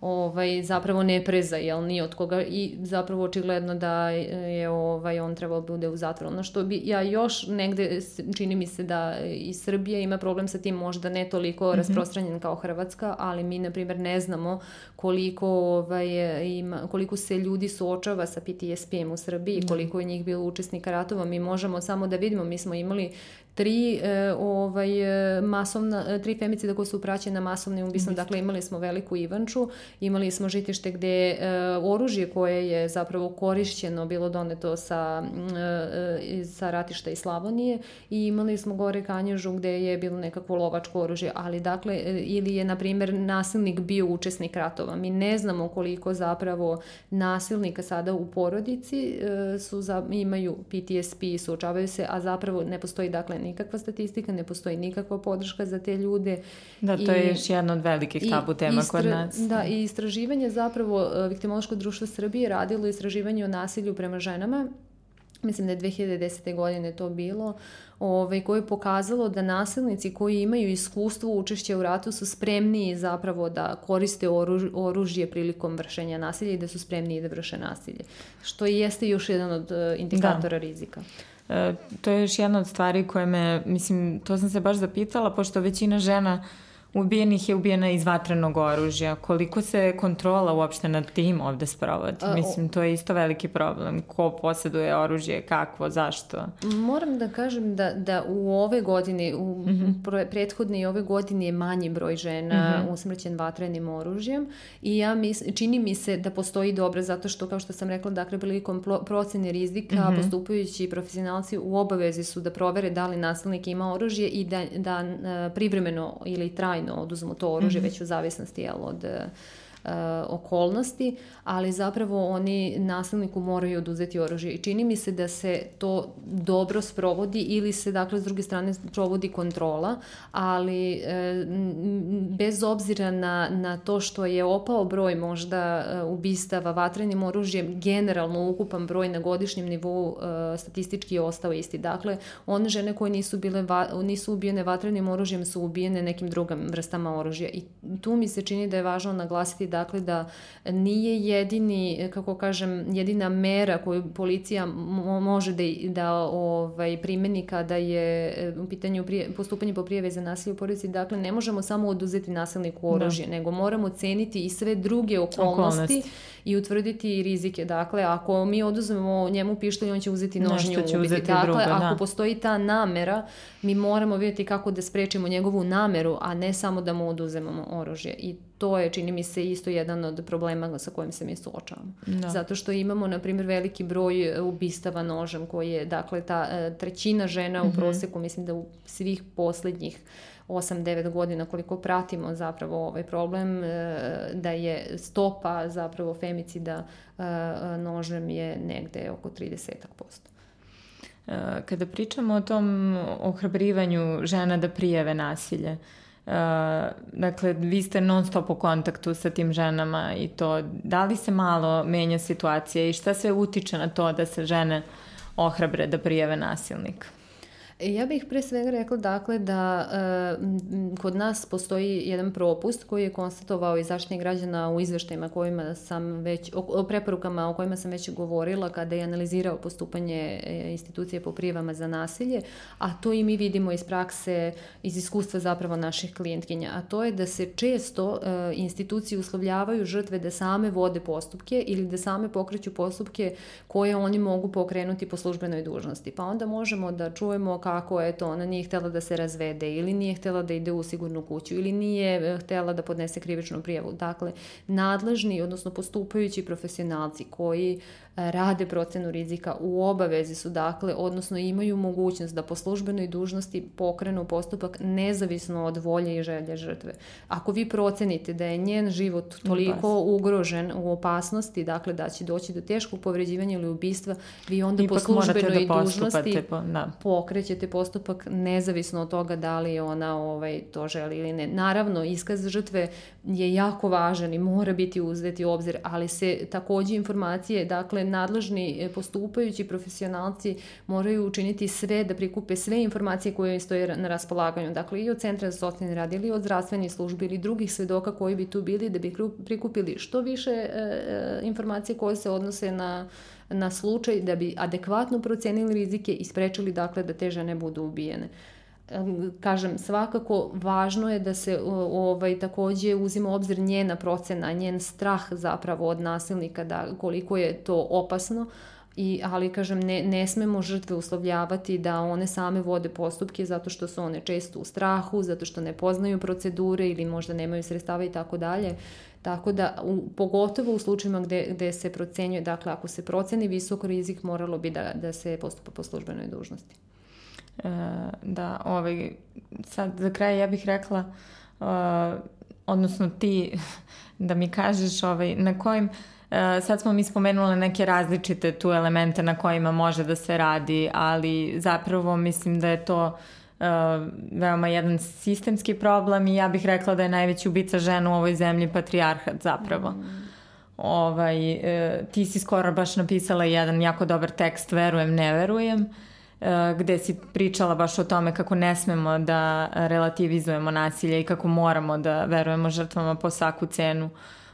ovaj, zapravo ne preza, jel, ni od koga i zapravo očigledno da je ovaj, on trebao da bude u zatvoru. Ono što bi ja još negde, čini mi se da i Srbija ima problem sa tim možda ne toliko mm -hmm. rasprostranjen kao Hrvatska, ali mi na primjer ne znamo koliko, ovaj, ima, koliko se ljudi suočava sa PTSP-em u Srbiji, mm. koliko je njih bilo učesnika ratova. Mi možemo samo da vidimo, mi smo imali tri e, ovaj, masovna, tri femicida koje su praćene masovnim ubistvom. Dakle, imali smo veliku Ivanču, imali smo žitište gde e, oružje koje je zapravo korišćeno bilo doneto sa, e, sa ratišta iz Slavonije i imali smo gore Kanježu gde je bilo nekakvo lovačko oružje, ali dakle, e, ili je, na primjer, nasilnik bio učesnik ratova. Mi ne znamo koliko zapravo nasilnika sada u porodici e, su za, imaju PTSP, suočavaju se, a zapravo ne postoji dakle nikakva statistika, ne postoji nikakva podrška za te ljude. Da, to I, je još jedna od velikih tabu tema istra, kod nas. Da, i istraživanje zapravo e, Viktimološko društvo Srbije radilo istraživanje o nasilju prema ženama mislim da je 2010. godine to bilo, ovaj, koje je pokazalo da nasilnici koji imaju iskustvo učešća u ratu su spremniji zapravo da koriste oruž, oružje prilikom vršenja nasilja i da su spremniji da vrše nasilje. Što jeste još jedan od uh, indikatora da. rizika. E, to je još jedna od stvari koje me, mislim, to sam se baš zapitala, pošto većina žena uh, Ubijenih je ubijena iz vatrenog oružja. Koliko se kontrola uopšte nad tim ovde sprovodi? A, Mislim, to je isto veliki problem. Ko posjeduje oružje, kakvo, zašto? Moram da kažem da, da u ove godine, u mm -hmm. prethodne i ove godine je manji broj žena mm -hmm. usmrćen vatrenim oružjem i ja mis, čini mi se da postoji dobro zato što, kao što sam rekla, dakle, prilikom procene rizika, mm -hmm. postupajući profesionalci u obavezi su da provere da li nasilnik ima oružje i da, da privremeno ili trajno oduzmu to oružje, mm -hmm. već u zavisnosti jel, od okolnosti, ali zapravo oni nasilniku moraju oduzeti oružje i čini mi se da se to dobro sprovodi ili se dakle s druge strane provodi kontrola, ali e, bez obzira na, na to što je opao broj možda e, ubistava vatrenim oružjem, generalno ukupan broj na godišnjem nivou e, statistički je ostao isti. Dakle, one žene koje nisu, bile, nisu ubijene vatrenim oružjem su ubijene nekim drugim vrstama oružja i tu mi se čini da je važno naglasiti dakle da nije jedini, kako kažem, jedina mera koju policija može da, da ovaj, primeni kada je u pitanju prije, postupanje po prijeve za nasilje u porodici, dakle ne možemo samo oduzeti nasilniku oružje, da. nego moramo ceniti i sve druge okolnosti, okolnosti. i utvrditi rizike. Dakle, ako mi oduzmemo njemu pištolj, on će uzeti nožnju će ubiti. Dakle, drugo, ako da. postoji ta namera, mi moramo vidjeti kako da sprečimo njegovu nameru, a ne samo da mu oduzemamo oružje. I to je, čini mi se, isto jedan od problema sa kojim se mi suočavamo. Da. Zato što imamo, na primjer, veliki broj ubistava nožem koji je, dakle, ta e, trećina žena u mm -hmm. proseku, mislim da u svih poslednjih 8-9 godina koliko pratimo zapravo ovaj problem e, da je stopa zapravo femicida e, nožem je negde oko 30%. Kada pričamo o tom ohrabrivanju žena da prijeve nasilje, Uh, dakle, vi ste non stop u kontaktu sa tim ženama i to, da li se malo menja situacija i šta sve utiče na to da se žene ohrabre da prijeve nasilnika? Ja bih pre svega rekla dakle da e, kod nas postoji jedan propust koji je konstatovao i zaštitnik građana u izveštajima kojima sam već, o, o preporukama o kojima sam već govorila kada je analizirao postupanje e, institucije po prijevama za nasilje, a to i mi vidimo iz prakse, iz iskustva zapravo naših klijentkinja, a to je da se često e, institucije uslovljavaju žrtve da same vode postupke ili da same pokreću postupke koje oni mogu pokrenuti po službenoj dužnosti. Pa onda možemo da čujemo kako to, ona nije htela da se razvede ili nije htela da ide u sigurnu kuću ili nije eh, htela da podnese krivičnu prijavu. Dakle, nadležni, odnosno postupajući profesionalci koji rade procenu rizika u obavezi su dakle, odnosno imaju mogućnost da po službenoj dužnosti pokrenu postupak nezavisno od volje i želje žrtve. Ako vi procenite da je njen život toliko ugrožen u opasnosti, dakle da će doći do teškog povređivanja ili ubistva, vi onda Ipak po službenoj da dužnosti po, da. pokrećete postupak nezavisno od toga da li ona ovaj, to želi ili ne. Naravno, iskaz žrtve je jako važan i mora biti uzeti u obzir, ali se takođe informacije, dakle, nadležni e, postupajući profesionalci moraju učiniti sve da prikupe sve informacije koje stoje na raspolaganju. Dakle, i od Centra za socijalni rad ili od zdravstvenih službi ili drugih svedoka koji bi tu bili da bi prikupili što više e, e, informacije koje se odnose na na slučaj da bi adekvatno procenili rizike i sprečili dakle da te žene budu ubijene kažem, svakako važno je da se ovaj, takođe uzima obzir njena procena, njen strah zapravo od nasilnika, da koliko je to opasno, I, ali kažem ne, ne smemo žrtve uslovljavati da one same vode postupke zato što su one često u strahu, zato što ne poznaju procedure ili možda nemaju sredstava i tako dalje. Tako da, u, pogotovo u slučajima gde, gde se procenjuje, dakle ako se proceni visok rizik, moralo bi da, da se postupa po službenoj dužnosti. E, da, ovaj, sad za kraj ja bih rekla, uh, odnosno ti da mi kažeš ovaj, na kojim, uh, sad smo mi spomenule neke različite tu elemente na kojima može da se radi, ali zapravo mislim da je to uh, veoma jedan sistemski problem i ja bih rekla da je najveći ubica žena u ovoj zemlji patrijarhat zapravo. Mm. Ovaj, uh, ti si skoro baš napisala jedan jako dobar tekst Verujem, ne verujem. Uh, E, gde si pričala baš o tome kako ne smemo da relativizujemo nasilje i kako moramo da verujemo žrtvama po svaku cenu.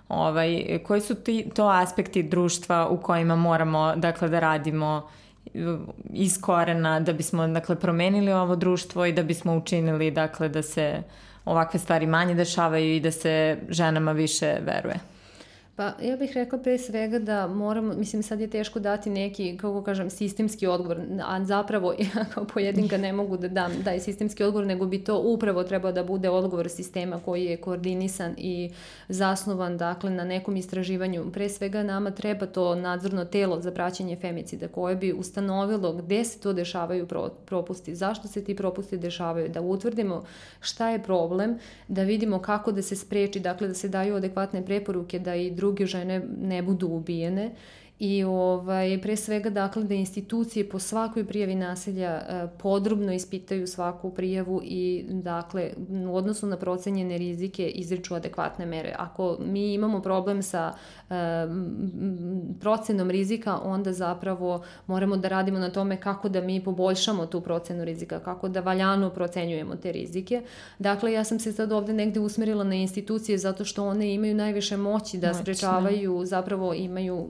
Ovaj, koji su ti, to aspekti društva u kojima moramo dakle, da radimo iz korena da bismo dakle, promenili ovo društvo i da bismo učinili dakle, da se ovakve stvari manje dešavaju i da se ženama više veruje? Pa ja bih rekla pre svega da moramo, mislim sad je teško dati neki, kako kažem, sistemski odgovor, a zapravo ja kao pojedinka ne mogu da dam daj sistemski odgovor, nego bi to upravo trebao da bude odgovor sistema koji je koordinisan i zasnovan dakle na nekom istraživanju. Pre svega nama treba to nadzorno telo za praćenje femicida koje bi ustanovilo gde se to dešavaju propusti, zašto se ti propusti dešavaju, da utvrdimo šta je problem, da vidimo kako da se spreči, dakle da se daju adekvatne preporuke da i druge žene ne budu ubijene i ovaj, pre svega dakle da institucije po svakoj prijavi nasilja e, podrobno ispitaju svaku prijavu i dakle u odnosu na procenjene rizike izriču adekvatne mere. Ako mi imamo problem sa e, procenom rizika, onda zapravo moramo da radimo na tome kako da mi poboljšamo tu procenu rizika, kako da valjano procenjujemo te rizike. Dakle, ja sam se sad ovde negde usmerila na institucije zato što one imaju najviše moći da sprečavaju, zapravo imaju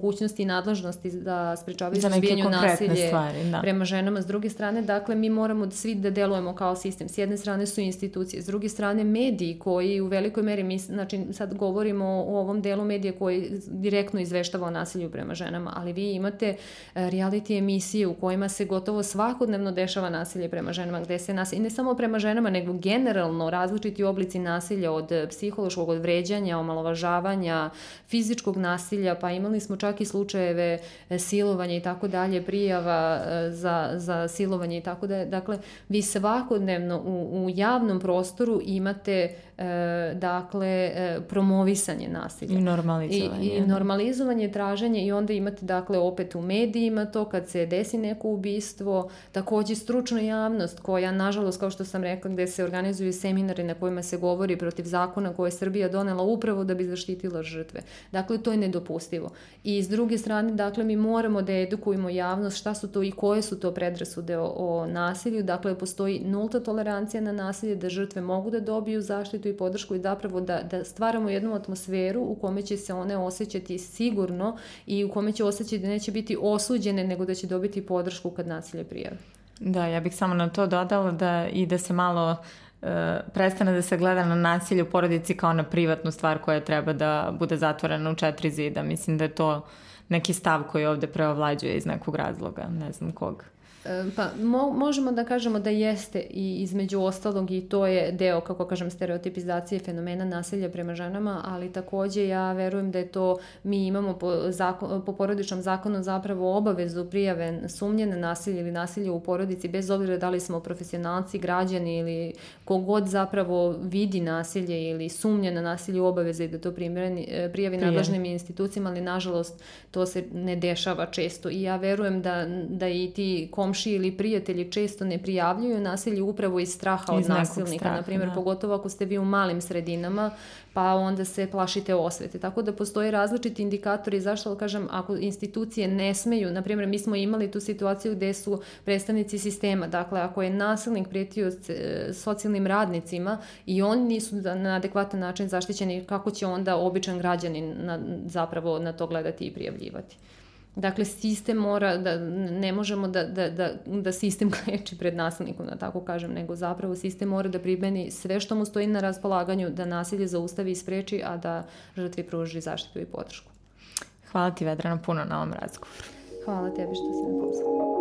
mogućnosti i nadležnosti da sprečavaju suzbijanju nasilje stvari, da. prema ženama. S druge strane, dakle, mi moramo da svi da delujemo kao sistem. S jedne strane su institucije, s druge strane mediji koji u velikoj meri, mi, znači sad govorimo o ovom delu medija koji direktno izveštava o nasilju prema ženama, ali vi imate e, reality emisije u kojima se gotovo svakodnevno dešava nasilje prema ženama, gde se nasilje, i ne samo prema ženama, nego generalno različiti oblici nasilja od psihološkog, od vređanja, omalovažavanja, fizičkog nasilja, pa imali smo čak čak i slučajeve e, silovanja i tako dalje, prijava e, za, za silovanje i tako dalje. Dakle, vi svakodnevno u, u javnom prostoru imate dakle e, promovisanje nasilja. I normalizovanje. I, i normalizovanje, traženje i onda imate dakle opet u medijima to kad se desi neko ubistvo, takođe stručna javnost koja nažalost kao što sam rekla gde se organizuju seminari na kojima se govori protiv zakona koje je Srbija donela upravo da bi zaštitila žrtve. Dakle, to je nedopustivo. I s druge strane, dakle, mi moramo da edukujemo javnost šta su to i koje su to predrasude o, o nasilju. Dakle, postoji nulta tolerancija na nasilje, da žrtve mogu da dobiju zaštitu i podršku i zapravo da, da stvaramo jednu atmosferu u kome će se one osjećati sigurno i u kome će osjećati da neće biti osuđene, nego da će dobiti podršku kad nasilje prijave. Da, ja bih samo na to dodala da i da se malo uh, prestane da se gleda na nasilje u porodici kao na privatnu stvar koja treba da bude zatvorena u četiri zida. Mislim da je to neki stav koji ovde preovlađuje iz nekog razloga, ne znam kog. Pa mo, možemo da kažemo da jeste i između ostalog i to je deo, kako kažem, stereotipizacije fenomena nasilja prema ženama, ali takođe ja verujem da je to, mi imamo po, zakon, po porodičnom zakonu zapravo obavezu prijave sumnje na nasilje ili nasilje u porodici, bez obzira da li smo profesionalci, građani ili kogod zapravo vidi nasilje ili sumnje na nasilje u obaveze da to primjeni, e, prijavi nadležnim institucijama, ali nažalost to se ne dešava često. I ja verujem da, da i ti kom komšiji ili prijatelji često ne prijavljuju nasilje upravo iz straha iz od nasilnika, straha, na primjer, da. pogotovo ako ste vi u malim sredinama, pa onda se plašite osvete. Tako da postoje različiti indikatori zašto, kažem, ako institucije ne smeju, na primjer, mi smo imali tu situaciju gde su predstavnici sistema, dakle, ako je nasilnik prijetio socijalnim radnicima i oni nisu na adekvatan način zaštićeni, kako će onda običan građanin na, zapravo na to gledati i prijavljivati. Dakle, sistem mora, da, ne možemo da, da, da, da sistem kleči pred nasilnikom, da tako kažem, nego zapravo sistem mora da primeni sve što mu stoji na raspolaganju, da nasilje zaustavi i spreči, a da žrtvi pruži zaštitu i podršku. Hvala ti, Vedrana, puno na ovom razgovoru. Hvala tebi što si me pozvala.